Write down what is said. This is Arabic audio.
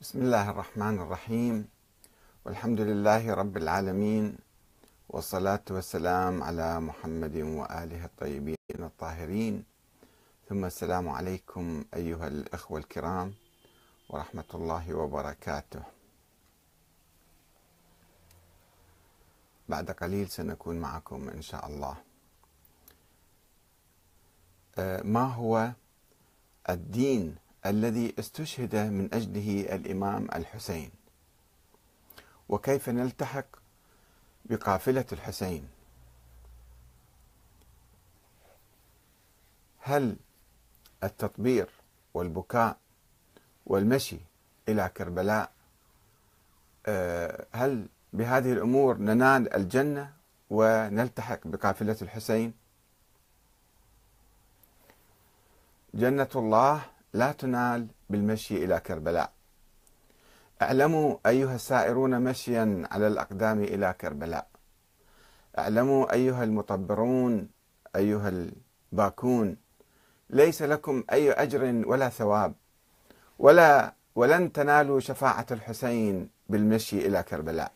بسم الله الرحمن الرحيم. والحمد لله رب العالمين والصلاة والسلام على محمد وآله الطيبين الطاهرين. ثم السلام عليكم أيها الأخوة الكرام ورحمة الله وبركاته. بعد قليل سنكون معكم إن شاء الله. آه، ما هو الدين الذي استشهد من أجله الإمام الحسين. وكيف نلتحق بقافلة الحسين؟ هل التطبير والبكاء والمشي إلى كربلاء آه، هل بهذه الأمور ننال الجنة ونلتحق بقافلة الحسين؟ جنة الله لا تنال بالمشي إلى كربلاء. اعلموا أيها السائرون مشيا على الأقدام إلى كربلاء. اعلموا أيها المطبرون أيها الباكون ليس لكم أي أجر ولا ثواب ولا ولن تنالوا شفاعة الحسين بالمشي إلى كربلاء.